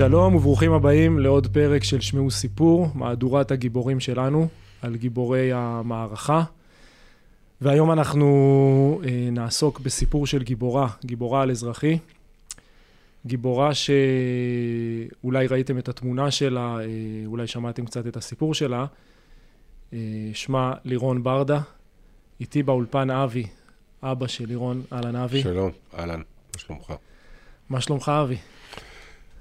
שלום וברוכים הבאים לעוד פרק של שמעו סיפור, מהדורת הגיבורים שלנו, על גיבורי המערכה. והיום אנחנו אה, נעסוק בסיפור של גיבורה, גיבורה על אזרחי. גיבורה שאולי ראיתם את התמונה שלה, אה, אולי שמעתם קצת את הסיפור שלה. אה, שמה לירון ברדה. איתי באולפן אבי, אבא של לירון, אהלן אבי. שלום, אהלן, מה שלומך? מה שלומך אבי?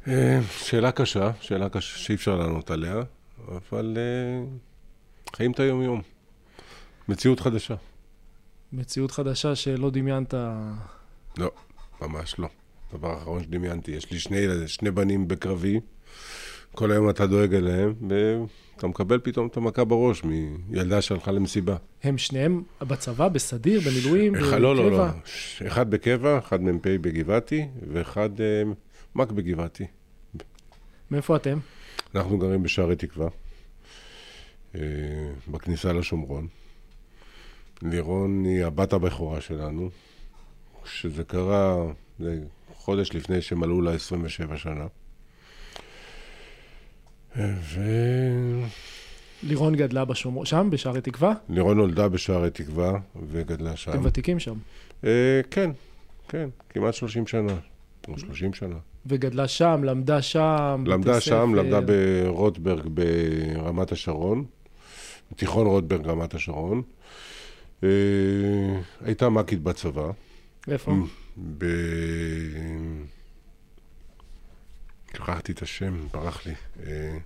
אה, שאלה קשה, שאלה קשה שאי אפשר לענות עליה, אבל אה, חיים את היום-יום. מציאות חדשה. מציאות חדשה שלא דמיינת... לא, ממש לא. דבר אחרון שדמיינתי, יש לי שני, שני בנים בקרבי, כל היום אתה דואג אליהם, ואתה מקבל פתאום את המכה בראש מילדה שהלכה למסיבה. הם שניהם בצבא, בסדיר, במילואים, בקבע? לא, לא, לא. אחד בקבע, אחד מ"פ בגבעתי, ואחד מ"ק בגבעתי. מאיפה אתם? אנחנו גרים בשערי תקווה, אה, בכניסה לשומרון. לירון היא הבת הבכורה שלנו, שזה קרה זה חודש לפני שמלאו לה 27 שנה. אה, לירון גדלה בשומרון, שם, בשערי תקווה? ולירון נולדה בשערי תקווה וגדלה שם. אתם ותיקים שם. אה, כן, כן, כמעט 30 שנה, או 30 שנה. וגדלה שם, למדה שם, למדה שם, ספר. למדה ברוטברג ברמת השרון, תיכון רוטברג רמת השרון. אה, הייתה מ"כית בצבא, איפה? ב... שכחתי את השם, ברח לי. אה,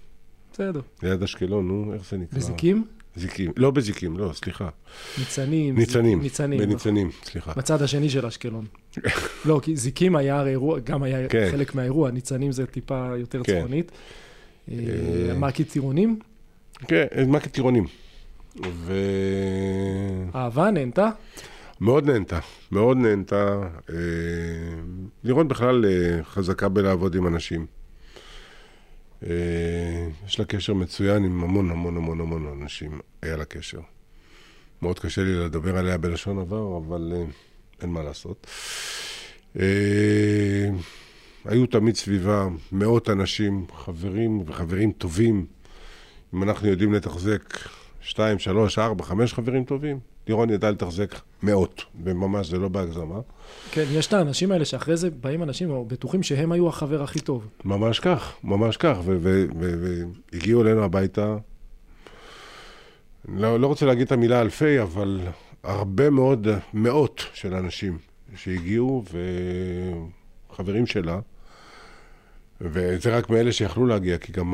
בסדר. ליד אשקלון, נו, איך זה נקרא? בזיקים? זיקים. לא בזיקים, לא, סליחה. ניצנים. ניצנים. ניצנים. נכון. בניצנים, סליחה. בצד השני של אשקלון. לא, כי זיקים היה הרי אירוע, גם היה כן. חלק מהאירוע, ניצנים זה טיפה יותר כן. צפונית. אה, אה, מה טירונים? כן, מ"כית טירונים. ו... אהבה, נהנתה? מאוד נהנתה, מאוד נהנתה. אה, לירון בכלל אה, חזקה בלעבוד עם אנשים. אה, יש לה קשר מצוין עם המון המון המון המון אנשים, היה לה קשר. מאוד קשה לי לדבר עליה בלשון עבר, אבל אה, אין מה לעשות. אה, היו תמיד סביבה מאות אנשים, חברים וחברים טובים. אם אנחנו יודעים לתחזק שתיים, שלוש, ארבע, חמש חברים טובים, לירון ידע לתחזק מאות, וממש זה לא בהגזמה. כן, יש את האנשים האלה שאחרי זה באים אנשים בטוחים שהם היו החבר הכי טוב. ממש כך, ממש כך, והגיעו אלינו הביתה, לא, לא רוצה להגיד את המילה אלפי, אבל הרבה מאוד, מאות של אנשים שהגיעו, וחברים שלה, וזה רק מאלה שיכלו להגיע, כי גם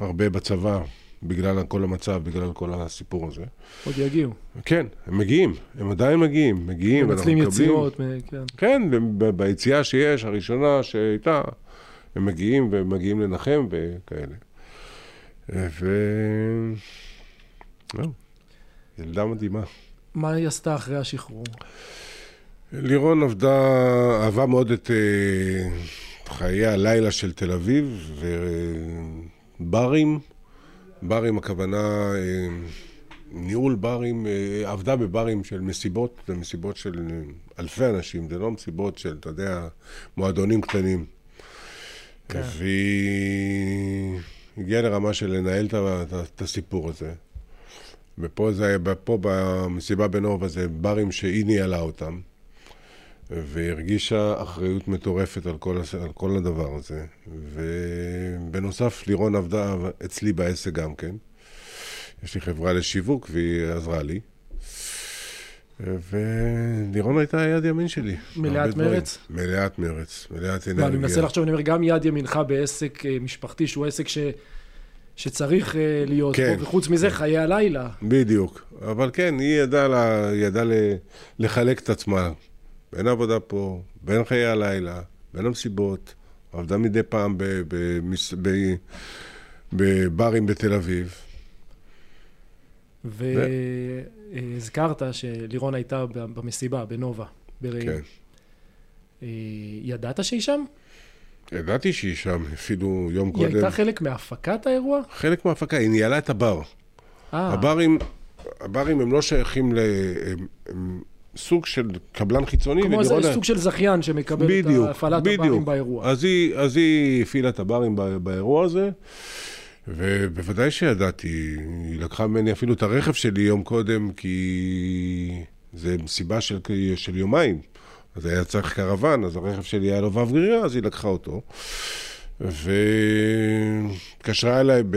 הרבה בצבא, בגלל כל המצב, בגלל כל הסיפור הזה. עוד יגיעו. כן, הם מגיעים, הם עדיין מגיעים, מגיעים, מנצלים מקבלים... יציאות, מ- כן. כן, ביציאה שיש, הראשונה שהייתה, הם מגיעים ומגיעים לנחם וכאלה. ו... לא, ילדה מדהימה. מה היא עשתה אחרי השחרור? לירון עבדה, אהבה מאוד את אה, חיי הלילה של תל אביב, וברים, ברים הכוונה, אה, ניהול ברים, אה, עבדה בברים של מסיבות, זה מסיבות של אלפי אנשים, זה לא מסיבות של, אתה יודע, מועדונים קטנים. כן. והיא הגיעה לרמה של לנהל את הסיפור הזה. ופה זה, פה במסיבה בנובה זה ברים שהיא ניהלה אותם. והרגישה אחריות מטורפת על כל, הס- על כל הדבר הזה. ובנוסף, לירון עבדה אצלי בעסק גם כן. יש לי חברה לשיווק והיא עזרה לי. ולירון הייתה יד ימין שלי. מלאת בהרבה דברים. מרץ? מלאת מרץ, מלאת לא, אנרגיה. מנסה לחשוב, אני אומר, גם יד ימינך בעסק אה, משפחתי, שהוא עסק ש... שצריך אה, להיות כן. פה, וחוץ מזה, חיי הלילה. בדיוק. אבל כן, היא ידעה, לה, ידעה לחלק את עצמה. בין העבודה פה, בין חיי הלילה, בין המסיבות. עבדה מדי פעם ב, במס, ב, בברים בתל אביב. והזכרת שלירון הייתה במסיבה, בנובה, ברעים. כן. אה, ידעת שהיא שם? ידעתי שהיא שם, אפילו יום היא קודם. הייתה חלק מהפקת האירוע? חלק מההפקה, היא ניהלה את הבר. אה, הברים, הברים הם לא שייכים ל... הם, הם, סוג של קבלן חיצוני. כמו זה ולירון- סוג של זכיין שמקבל את בדיוק, הפעלת בדיוק. הברים באירוע. אז היא, אז היא הפעילה את הברים ב- באירוע הזה, ובוודאי שידעתי, היא לקחה ממני אפילו את הרכב שלי יום קודם, כי זה מסיבה של, של יומיים. אז היה צריך קרוון, אז הרכב שלי היה לו וו גרירה, אז היא לקחה אותו. והתקשרה אליי ב...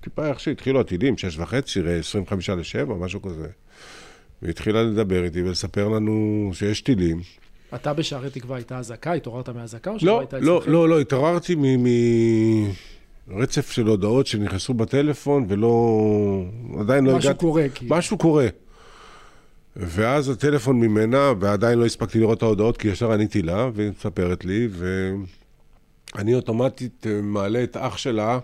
טיפה איך שהתחילו הטילים, שש וחצי, 25 לשבע, משהו כזה. והתחילה לדבר איתי ולספר לנו שיש טילים. אתה בשערי תקווה הייתה אזעקה? התעוררת מהאזעקה או שלא לא, היית לא, אצלכם? לא, לא, התעוררתי מרצף של הודעות שנכנסו בטלפון ולא... עדיין לא הגעתי... משהו קורה, כאילו. משהו קורה. ואז הטלפון ממנה, ועדיין לא הספקתי לראות את ההודעות, כי ישר עניתי לה, והיא מספרת לי, ואני אוטומטית אה, מעלה את אח שלה,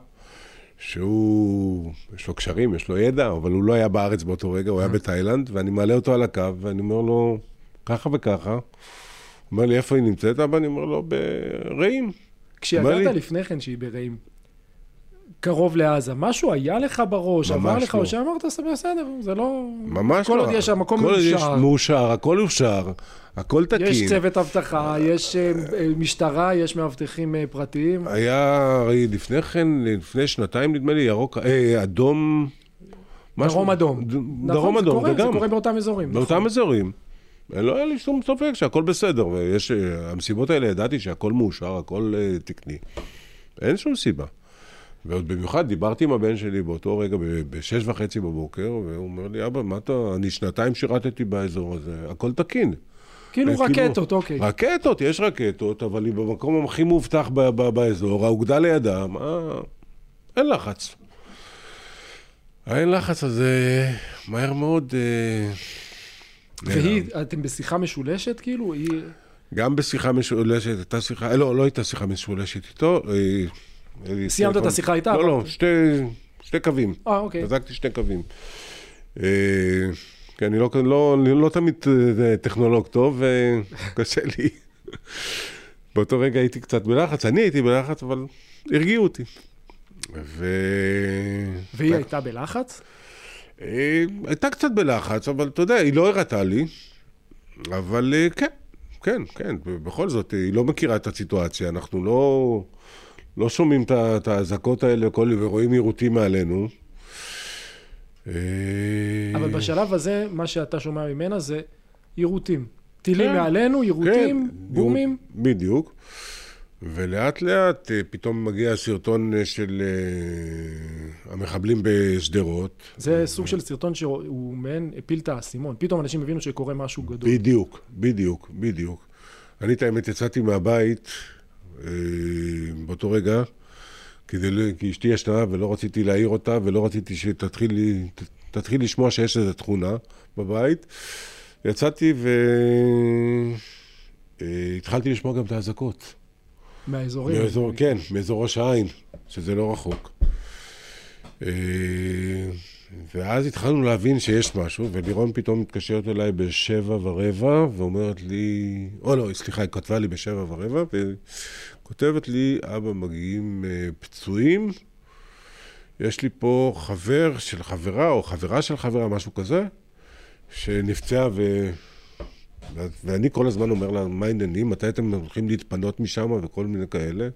שהוא, יש לו קשרים, יש לו ידע, אבל הוא לא היה בארץ באותו רגע, הוא היה בתאילנד, ואני מעלה אותו על הקו, ואני אומר לו, ככה וככה. הוא אומר לי, איפה היא נמצאת? אבא, אני אומר לו, ברעים. כשידעת לפני כן שהיא ברעים, קרוב לעזה, משהו היה לך בראש, עבר לך, לא. או שאמרת, "זה בסדר, זה לא... ממש כל לא. עוד יש המקום כל עוד יש מאושר. מאושר, הכל אושר, הכל תקין. יש צוות אבטחה, יש אה, אה, משטרה, יש מאבטחים אה, פרטיים. היה הרי לפני כן, לפני שנתיים נדמה לי, ירוק, אה, אדום... דרום אדום. נכון, דרום אדום, קורה, זה גם. זה קורה באותם אזורים. באותם נכון. אזורים. לא היה לי שום ספק שהכל בסדר, ויש... המסיבות האלה ידעתי שהכל מאושר, הכל תקני. אין שום סיבה. ועוד במיוחד דיברתי עם הבן שלי באותו רגע, בשש וחצי בבוקר, והוא אומר לי, אבא, מה אתה... אני שנתיים שירתתי באזור הזה, הכל תקין. כאילו כאילו, רקטות, אוקיי. רקטות, יש רקטות, אבל היא במקום הכי מאובטח ב- ב- באזור, האוגדה לידה, מה... אין לחץ. אין לחץ, אז אה, מהר מאוד... אה, והיא. אתם בשיחה משולשת, כאילו? היא... גם בשיחה משולשת, הייתה שיחה, לא, לא הייתה שיחה משולשת איתו. אה, סיימת את השיחה איתה, לא, לא, שתי, שתי קווים. אה, אוקיי. החזקתי שני קווים. אה, כי אני לא, לא, אני לא תמיד אה, טכנולוג טוב, וקשה לי. באותו רגע הייתי קצת בלחץ, אני הייתי בלחץ, אבל הרגיעו אותי. ו... והיא הייתה בלחץ? אה, הייתה קצת בלחץ, אבל אתה יודע, היא לא הראתה לי, אבל אה, כן, כן, כן, בכל זאת, היא לא מכירה את הסיטואציה, אנחנו לא, לא שומעים את האזעקות האלה כל, ורואים יירוטים מעלינו. אה, אבל בשלב הזה, מה שאתה שומע ממנה זה יירוטים. טילים כן. מעלינו, יירוטים, כן, בומים. בדיוק. ולאט לאט אה, פתאום מגיע הסרטון אה, של אה, המחבלים בשדרות. זה סוג של סרטון שהוא מעין הפיל את האסימון. פתאום אנשים הבינו שקורה משהו גדול. בדיוק, בדיוק, בדיוק. אני את האמת יצאתי מהבית באותו רגע, כדי, כי אשתי ישנה ולא רציתי להעיר אותה ולא רציתי שתתחיל תתחיל לשמוע שיש איזו תכונה בבית. יצאתי והתחלתי לשמוע גם את האזעקות. מהאזורים. מאזור, כן, מאזור ראש העין, שזה לא רחוק. ואז התחלנו להבין שיש משהו, ולירון פתאום מתקשרת אליי בשבע ורבע, ואומרת לי, או לא, סליחה, היא כתבה לי בשבע ורבע, וכותבת לי, אבא, מגיעים אה, פצועים, יש לי פה חבר של חברה, או חברה של חברה, משהו כזה, שנפצעה ו... ו- ואני כל הזמן אומר לה, מה העניינים? מתי אתם הולכים להתפנות משם וכל מיני כאלה?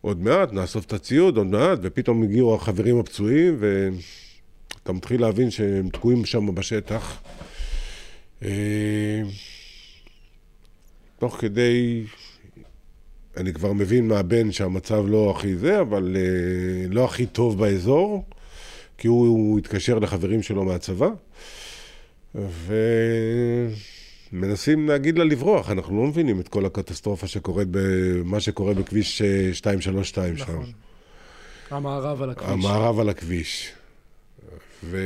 עוד מעט, נאסוף את הציוד, עוד מעט, ופתאום הגיעו החברים הפצועים, ואתה מתחיל להבין שהם תקועים שם בשטח. אה, תוך כדי, אני כבר מבין מהבן שהמצב לא הכי זה, אבל אה, לא הכי טוב באזור, כי הוא, הוא התקשר לחברים שלו מהצבא, ומנסים להגיד לה לברוח, אנחנו לא מבינים את כל הקטסטרופה שקורית, במה שקורה בכביש אה, 232 שם. נכון. המערב על הכביש. המערב על הכביש. ו...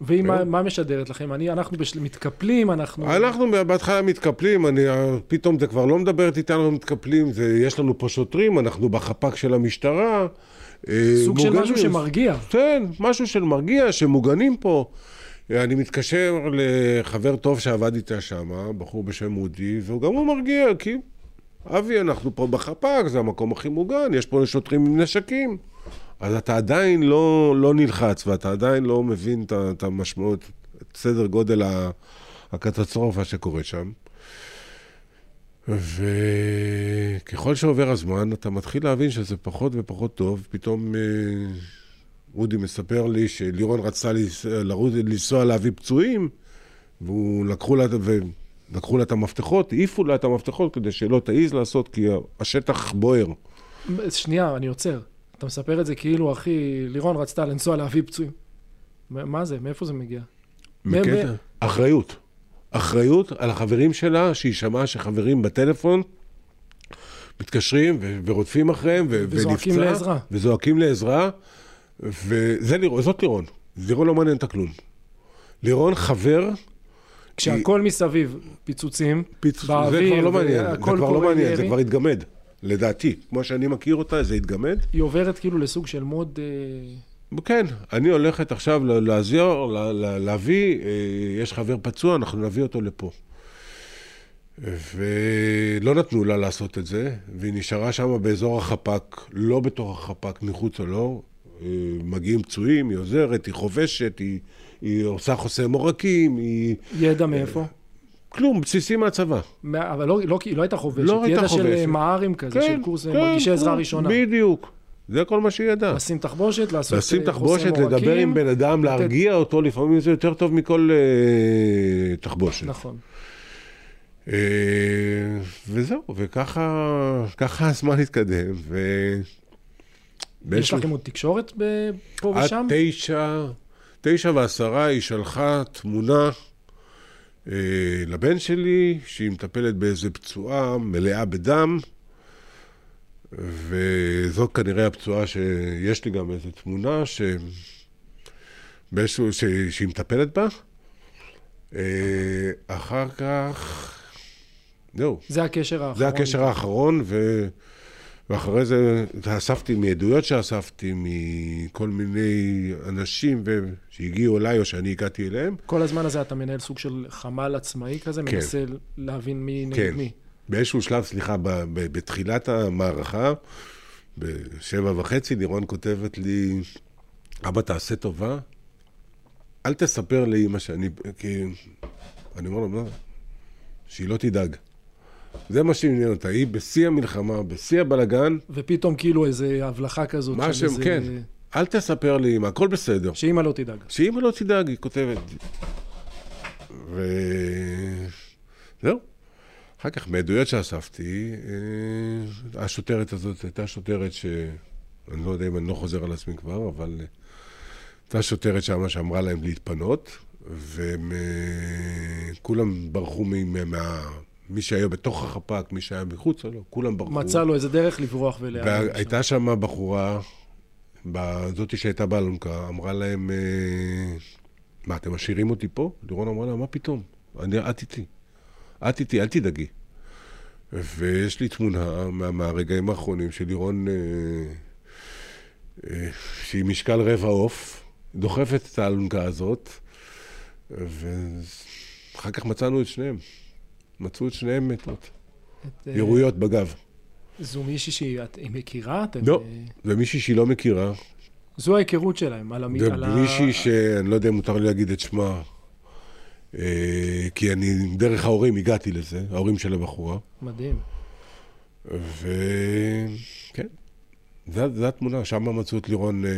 והיא. מה- מה משדרת לכם? אני, אנחנו בשל- מתקפלים, אנחנו... אנחנו בהתחלה מתקפלים, אני, פתאום זה כבר לא מדברת איתנו מתקפלים, זה, יש לנו פה שוטרים, אנחנו בחפ"ק של המשטרה. אה, סוג של מוגנים. משהו שמרגיע. כן, משהו של מרגיע, שמוגנים פה. אני מתקשר לחבר טוב שעבד איתה שם, בחור בשם אודי, וגם הוא מרגיע, כי אבי, אנחנו פה בחפ"ק, זה המקום הכי מוגן, יש פה שוטרים עם נשקים. אז אתה עדיין לא, לא נלחץ, ואתה עדיין לא מבין את המשמעות, את סדר גודל הקטסטרופה שקורית שם. וככל שעובר הזמן, אתה מתחיל להבין שזה פחות ופחות טוב. פתאום אה, אודי מספר לי שלירון רצה לנסוע להביא פצועים, והוא לקחו לה, ולקחו לה את המפתחות, העיפו לה את המפתחות כדי שלא תעיז לעשות, כי השטח בוער. שנייה, אני עוצר. אתה מספר את זה כאילו, אחי, לירון רצתה לנסוע להביא פצועים. מה זה? מאיפה זה מגיע? מקטע? אחריות. אחריות על החברים שלה, שהיא שמעה שחברים בטלפון מתקשרים ו- ורודפים אחריהם ו- וזועקים ונפצע, לעזרה. וזועקים לעזרה, וזאת לירון. לירון לא מעניין את הכלום. לירון חבר... כשהכל היא... מסביב, פיצוצים, פיצ... באוויר, זה כבר לא מעניין, זה כבר לא מעניין. זה כבר התגמד, לדעתי. כמו שאני מכיר אותה, זה התגמד. היא עוברת כאילו לסוג של מוד... אה... כן, אני הולכת עכשיו לעזור, להביא, אה, יש חבר פצוע, אנחנו נביא אותו לפה. ולא נתנו לה לעשות את זה, והיא נשארה שם באזור החפ"ק, לא בתוך החפ"ק, מחוץ או לא. אה, מגיעים פצועים, היא עוזרת, היא חובשת, היא, היא עושה חוסם עורקים, היא... ידע מאיפה? כלום, בסיסי מהצבא. אבל לא, לא, לא הייתה חובשת, לא הייתה חובשת. ידע של מע"רים כזה, כן, של קורס כן, מרגישי עזרה כן, ראשונה. בדיוק. זה כל מה שהיא ידעה. לשים תחבושת, לעשות לשים אה, תחבושת, לדבר עם בן אדם, לתת... להרגיע אותו, לפעמים זה יותר טוב מכל uh, תחבושת. נכון. Uh, וזהו, וככה הזמן התקדם, ו... יש לכם עוד תקשורת פה ושם? עד תשע, תשע ועשרה היא שלחה תמונה לבן שלי, שהיא מטפלת באיזה פצועה מלאה בדם. וזאת כנראה הפצועה שיש לי גם איזו תמונה ש... באיזשהו, ש... שהיא מטפלת בה. אה, אחר כך, זהו. זה הקשר האחרון. זה הקשר האחרון, ו... ואחרי זה אספתי מעדויות שאספתי מכל מיני אנשים ו... שהגיעו אליי או שאני הגעתי אליהם. כל הזמן הזה אתה מנהל סוג של חמ"ל עצמאי כזה? כן. מנסה להבין מי נגד כן. מי. באיזשהו שלב, סליחה, בתחילת המערכה, בשבע וחצי, לירון כותבת לי, אבא, תעשה טובה, אל תספר לאימא שאני... כי... אני אומר לו? שהיא לא תדאג. זה מה שעניין אותה, היא בשיא המלחמה, בשיא הבלגן. ופתאום כאילו איזה הבלחה כזאת. מה שם, איזה... כן. אל תספר לאימא, הכל בסדר. שאימא לא תדאג. שאימא לא תדאג, היא כותבת. ו... זהו. אחר כך, מעדויות שאספתי, אה, השוטרת הזאת הייתה שוטרת ש... אני לא יודע אם אני לא חוזר על עצמי כבר, אבל אה, הייתה שוטרת שמה שאמרה להם להתפנות, והם אה, כולם ברחו מה... מי שהיה בתוך החפ"ק, מי שהיה מחוץ לו, כולם ברחו. מצא לו איזה דרך לברוח ולהיעלם. והייתה שם בחורה, זאתי שהייתה באלונקה, אמרה להם, מה, אתם משאירים אותי פה? לירון אמרה לה, מה פתאום? אני, את איתי. את איתי, אל תדאגי. ויש לי תמונה מה, מהרגעים האחרונים של לירון, אה, אה, שהיא משקל רבע עוף, דוחפת את האלונקה הזאת, ואחר כך מצאנו את שניהם. מצאו את שניהם מתות. אה, ירויות בגב. זו מישהי שהיא מכירה? אתם... לא, זו מישהי שהיא לא מכירה. זו ההיכרות שלהם, על המ... זה מישהי שאני לא יודע אם מותר לי להגיד את שמה. אה, כי אני, דרך ההורים הגעתי לזה, ההורים של הבחורה. מדהים. וכן, זו התמונה, שם מצאו את לירון, אה,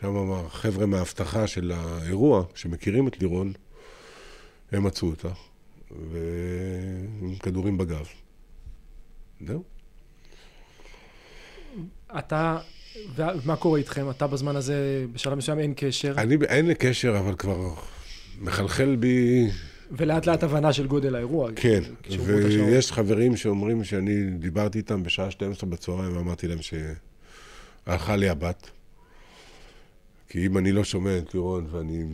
שם החבר'ה מהאבטחה של האירוע, שמכירים את לירון, הם מצאו אותה, ועם כדורים בגב. זהו. אתה, ומה קורה איתכם? אתה בזמן הזה, בשלב מסוים אין קשר? אני, אין לי קשר, אבל כבר מחלחל בי... ולאט לאט הבנה של גודל האירוע. כן, ויש חברים שאומרים שאני דיברתי איתם בשעה 12 בצהריים ואמרתי להם שהלכה לי הבת. כי אם אני לא שומע את לירון ואני...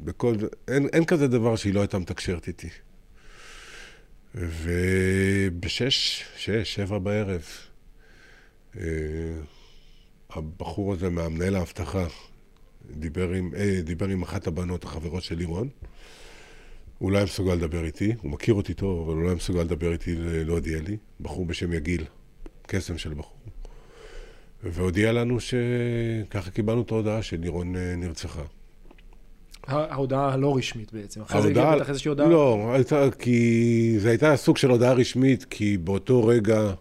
בכל... אין, אין כזה דבר שהיא לא הייתה מתקשרת איתי. ובשש, שש, שבע בערב, אה, הבחור הזה מהמנהל האבטחה דיבר עם, אה, דיבר עם אחת הבנות, החברות של לירון. הוא לא היה מסוגל לדבר איתי, הוא מכיר אותי טוב, אבל הוא לא היה מסוגל לדבר איתי, להודיע לי. בחור בשם יגיל, קסם של בחור. והודיע לנו שככה קיבלנו את ההודעה שלירון אה, נרצחה. ההודעה הלא רשמית בעצם. אחרי זה הגיעה בטח איזושהי הודעה... לא, הייתה, כי זו הייתה סוג של הודעה רשמית, כי באותו רגע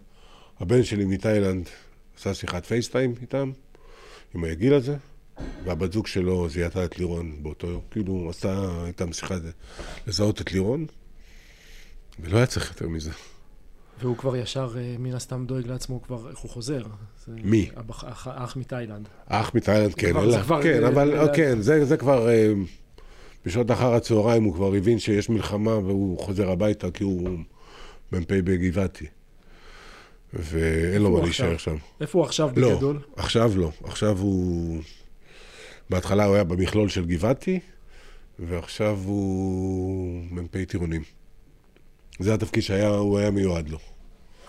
הבן שלי מתאילנד עשה שיחת פייסטיים איתם, עם הגיל הזה, והבת זוג שלו זיהתה את לירון באותו יום. כאילו, עשה איתם שיחה לזהות את לירון, ולא היה צריך יותר מזה. והוא כבר ישר, אה, מן הסתם, דואג לעצמו כבר, איך הוא חוזר. מי? האח, האח מתאילנד. האח מתאילנד, כן, כבר- אלא, כבר- כן, זה- אבל זה- כן, זה, זה כבר, אה, בשעות אחר הצהריים הוא כבר הבין שיש מלחמה והוא חוזר הביתה כי הוא מ"פ בגבעתי. ואין לו מה להישאר? שם. איפה הוא עכשיו לא, בגדול? עכשיו לא. עכשיו הוא... בהתחלה הוא היה במכלול של גבעתי, ועכשיו הוא מ"פ טירונים. זה התפקיד שהוא היה מיועד לו.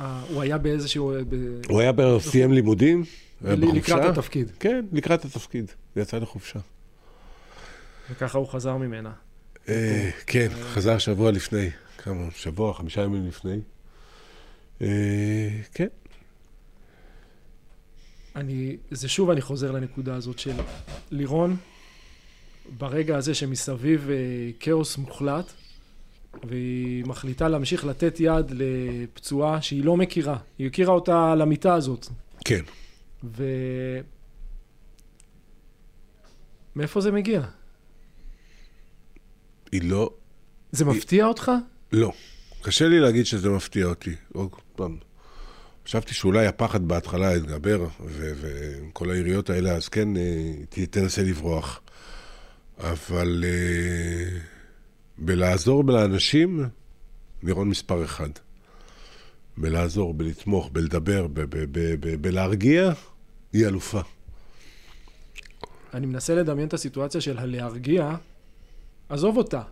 אה, הוא היה באיזשהו... ב- הוא היה ב- סיים לימודים, היה בחופשה. לקראת התפקיד, כן, לקראת התפקיד. יצא לחופשה. וככה הוא חזר ממנה. אה, כן, חזר שבוע לפני. כמה? שבוע, חמישה ימים לפני. אה, כן. אני, זה שוב אני חוזר לנקודה הזאת של לירון, ברגע הזה שמסביב אה, כאוס מוחלט, והיא מחליטה להמשיך לתת יד לפצועה שהיא לא מכירה. היא הכירה אותה על המיטה הזאת. כן. ו... מאיפה זה מגיע? היא לא... זה מפתיע אותך? לא. קשה לי להגיד שזה מפתיע אותי. עוד פעם. חשבתי שאולי הפחד בהתחלה יתגבר, וכל היריות האלה, אז כן, אה, תנסה לברוח. אבל אה, בלעזור לאנשים, לירון מספר אחד. בלעזור, בלתמוך, בלדבר, ב- ב- ב- ב- בלהרגיע, היא אלופה. אני מנסה לדמיין את הסיטואציה של הלהרגיע, עזוב אותה.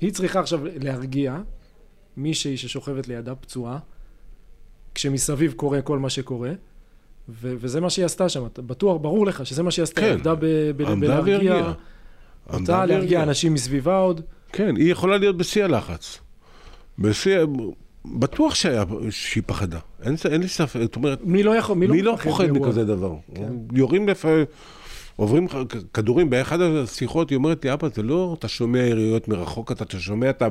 היא צריכה עכשיו להרגיע מישהי ששוכבת לידה פצועה, כשמסביב קורה כל מה שקורה, ו- וזה מה שהיא עשתה שם. בטוח, ברור לך שזה מה שהיא עשתה. כן. עבדה ב- ב- עמדה בלהרגיע והרגיעה. אותה, עמדה להרגיע. אנשים מסביבה עוד. כן, היא יכולה להיות בשיא הלחץ. בשיא... בטוח שהיה, שהיא פחדה. אין, אין לי ספק, זאת אומרת, מי לא יכול, מי, מי לא מפחד פוחד? מכזה דבר? כן. יורים לפעמים, עוברים כדורים. באחד השיחות היא אומרת לי, אבא, זה לא אתה שומע יריות מרחוק, אתה שומע את ה...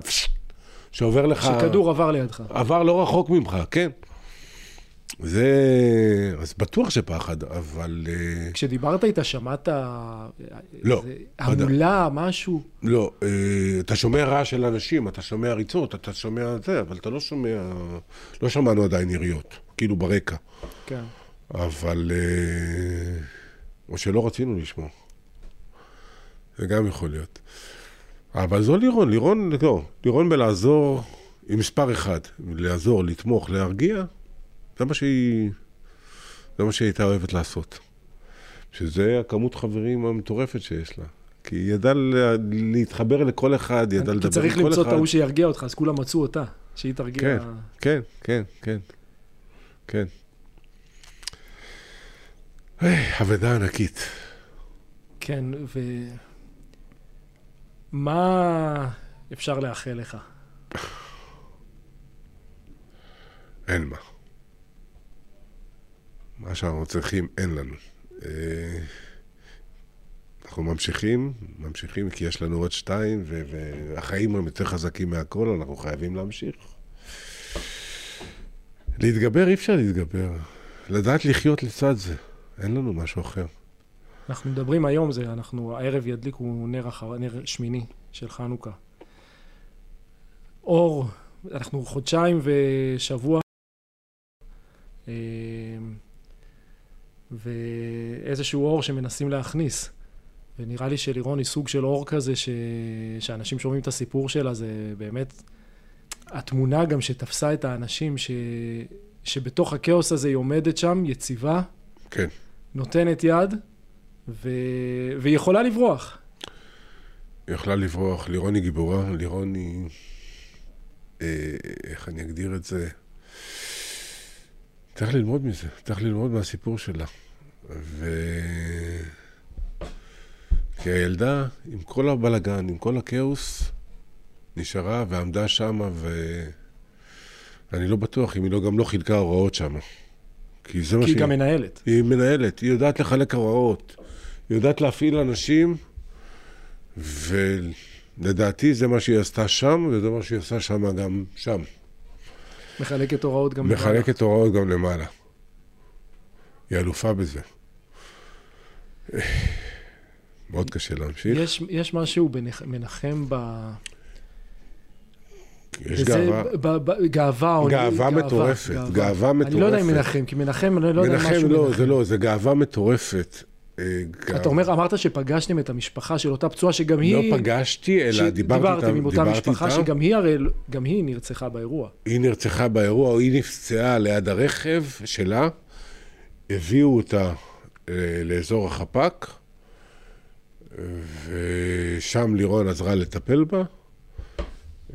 שעובר לך... שכדור עבר לידך. עבר לא רחוק ממך, כן. זה... אז בטוח שפחד, אבל... אה, כשדיברת איתה, שמעת... לא, איזה עדיין. המולה, משהו? לא, אה, אתה שומע רעש של אנשים, אתה שומע ריצות, אתה שומע זה, אבל אתה לא שומע... לא שמענו עדיין יריות, כאילו ברקע. כן. אבל... אה, או שלא רצינו לשמוע. זה גם יכול להיות. אבל זו לירון, לירון, לא, לירון בלעזור היא מספר אחד. לעזור, לתמוך, להרגיע, זה מה שהיא... זה מה שהיא הייתה אוהבת לעשות. שזה הכמות חברים המטורפת שיש לה. כי היא ידעה לה- להתחבר לכל אחד, היא ידעה לדבר כי עם צריך כל אחד. למצוא את ההוא שירגיע אותך, אז כולם מצאו אותה. שהיא תרגיע... כן. כן, כן, כן, כן. אבדה ענקית. כן, ו... מה אפשר לאחל לך? אין מה. מה שאנחנו צריכים, אין לנו. אה, אנחנו ממשיכים, ממשיכים, כי יש לנו עוד שתיים, והחיים הם יותר חזקים מהכל, אנחנו חייבים להמשיך. להתגבר, אי אפשר להתגבר. לדעת לחיות לצד זה. אין לנו משהו אחר. אנחנו מדברים היום, זה, אנחנו, הערב ידליקו נר, אחר, נר שמיני של חנוכה. אור, אנחנו חודשיים ושבוע, אה, ואיזשהו אור שמנסים להכניס. ונראה לי שלירון היא סוג של אור כזה, ש... שאנשים שומעים את הסיפור שלה, זה באמת... התמונה גם שתפסה את האנשים, ש... שבתוך הכאוס הזה היא עומדת שם, יציבה, כן. נותנת יד, ו... והיא יכולה לברוח. היא יכלה לברוח, לירון היא גיבורה, לירון היא... אה, איך אני אגדיר את זה? צריך ללמוד מזה, צריך ללמוד מהסיפור שלה. ו... כי הילדה, עם כל הבלגן, עם כל הכאוס, נשארה ועמדה שמה, ואני לא בטוח אם היא לא, גם לא חילקה הוראות שמה. כי זה מה כי היא שהיא... גם מנהלת. היא מנהלת, היא יודעת לחלק הוראות, היא יודעת להפעיל אנשים ולדעתי זה מה שהיא עשתה שם, וזה מה שהיא עושה שם גם שם. מחלקת הוראות גם למעלה. מחלקת הוראות גם למעלה. היא אלופה בזה. מאוד קשה להמשיך. יש, יש משהו במנחם ב... יש וזה גאווה. ב, ב, ב, גאווה. או- גאווה מטורפת, גאווה אני לא יודע אם מטורפת. מנחם, כי מנחם, אני לא יודע מנחם משהו לא, מנחם. זה לא, זה גאווה מטורפת. אה, גאווה- אתה אומר, אמרת שפגשתם את המשפחה של אותה פצועה שגם היא... לא פגשתי, אלא דיברתי שדיברתם איתם, עם אותה משפחה איתם. שגם היא הרי, גם היא נרצחה באירוע. היא נרצחה באירוע, או היא נפצעה ליד הרכב שלה, הביאו אותה אה, לאזור החפ"ק, ושם לירון עזרה לטפל בה.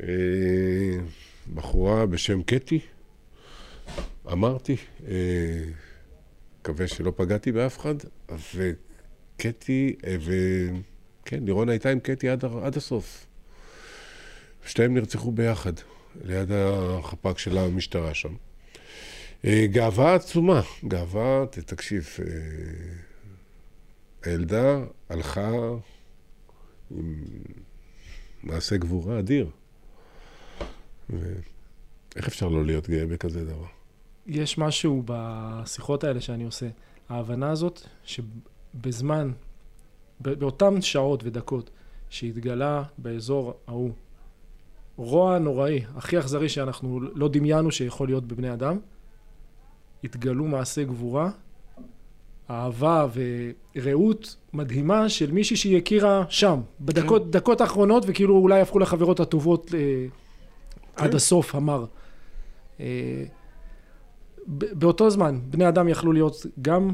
אה, בחורה בשם קטי, אמרתי, אה, מקווה שלא פגעתי באף אחד, וקטי, וכן, לירון הייתה עם קטי עד, עד הסוף. שתיהם נרצחו ביחד, ליד החפ"ק של המשטרה שם. אה, גאווה עצומה, גאווה, תקשיב, אה, הילדה הלכה עם מעשה גבורה אדיר. ואיך אפשר לא להיות גאה בכזה דבר? יש משהו בשיחות האלה שאני עושה, ההבנה הזאת שבזמן, באותן שעות ודקות שהתגלה באזור ההוא רוע נוראי, הכי אכזרי שאנחנו לא דמיינו שיכול להיות בבני אדם, התגלו מעשי גבורה, אהבה ורעות מדהימה של מישהי שהיא הכירה שם, בדקות דקות האחרונות, וכאילו אולי הפכו לחברות הטובות אה, עד כן. הסוף, אמר. אה, באותו זמן, בני אדם יכלו להיות גם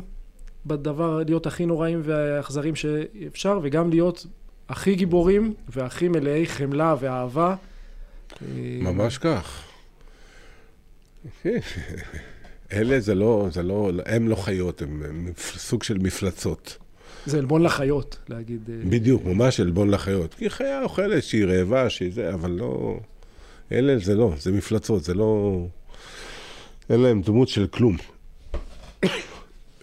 בדבר, להיות הכי נוראים והאכזרים שאפשר, וגם להיות הכי גיבורים והכי מלאי חמלה ואהבה. אה, ממש כך. אלה זה לא, זה לא, הם לא חיות, הם, הם סוג של מפלצות. זה עלבון לחיות, להגיד. אה, בדיוק, ממש עלבון לחיות. כי חיה אוכלת שהיא רעבה, שהיא זה, אבל לא... אלה זה לא, זה מפלצות, זה לא... אין להם דמות של כלום.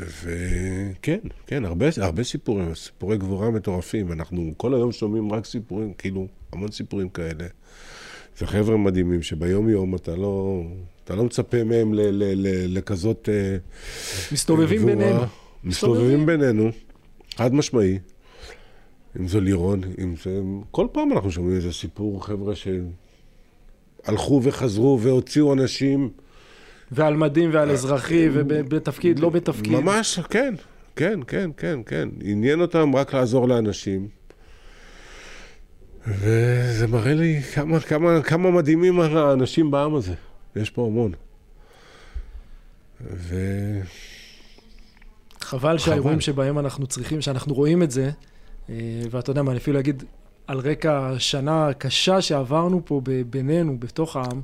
וכן, כן, הרבה, הרבה סיפורים, סיפורי גבורה מטורפים. אנחנו כל היום שומעים רק סיפורים, כאילו, המון סיפורים כאלה. זה חבר'ה מדהימים שביום יום אתה לא, אתה לא מצפה מהם לכזאת אה, מסתובבים. בינינו. מסתובבים בינינו, חד משמעי. אם זה לירון, אם זה... כל פעם אנחנו שומעים איזה סיפור, חבר'ה שהלכו וחזרו והוציאו אנשים. ועל מדים ועל אזרחי, ובתפקיד, לא בתפקיד. ממש, כן, כן, כן, כן, כן. עניין אותם רק לעזור לאנשים. וזה מראה לי כמה, כמה, כמה מדהימים האנשים בעם הזה. יש פה המון. ו... חבל שהאירועים שבהם אנחנו צריכים, שאנחנו רואים את זה, אה, ואתה יודע מה, אני אפילו אגיד, על רקע שנה קשה שעברנו פה בינינו, בתוך העם,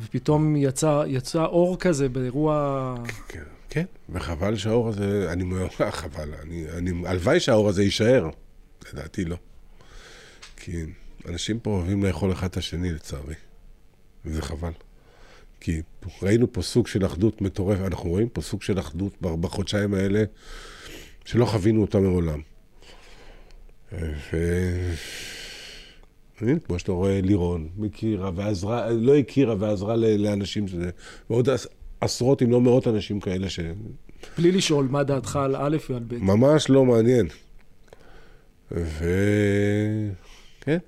ופתאום יצא, יצא אור כזה באירוע... כן, כן, וחבל שהאור הזה, אני מאוד, חבל, אני, אני, הלוואי שהאור הזה יישאר, לדעתי לא. כי אנשים פה אוהבים לאכול אחד את השני, לצערי, וזה חבל. כי ראינו פה סוג של אחדות מטורפת, אנחנו רואים פה סוג של אחדות בחודשיים האלה, שלא חווינו אותה מעולם. ו... הנה, כמו שאתה רואה, לירון הכירה ועזרה, לא הכירה ועזרה לאנשים, שזה, ועוד עש- עשרות אם לא מאות אנשים כאלה ש... בלי לשאול מה דעתך על א' ועל ב'. ממש לא מעניין. ו... כן.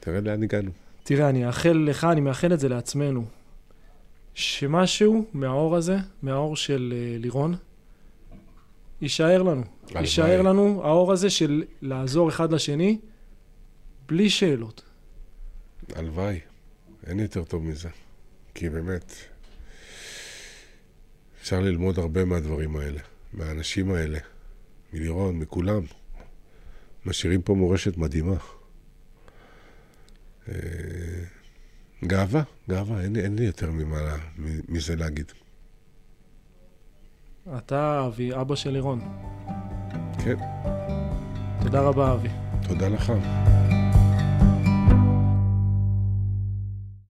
תראה לאן הגענו. תראה, אני מאחל לך, אני מאחל את זה לעצמנו, שמשהו מהאור הזה, מהאור של אה, לירון, יישאר לנו. יישאר לנו האור הזה של לעזור אחד לשני, בלי שאלות. הלוואי. אין יותר טוב מזה. כי באמת, אפשר ללמוד הרבה מהדברים האלה, מהאנשים האלה, מלירון, מכולם. משאירים פה מורשת מדהימה. אה, גאווה, גאווה, אין, אין לי יותר ממה, מזה להגיד. אתה, אבי, אבא של לירון. כן, תודה רבה, אבי. תודה לך.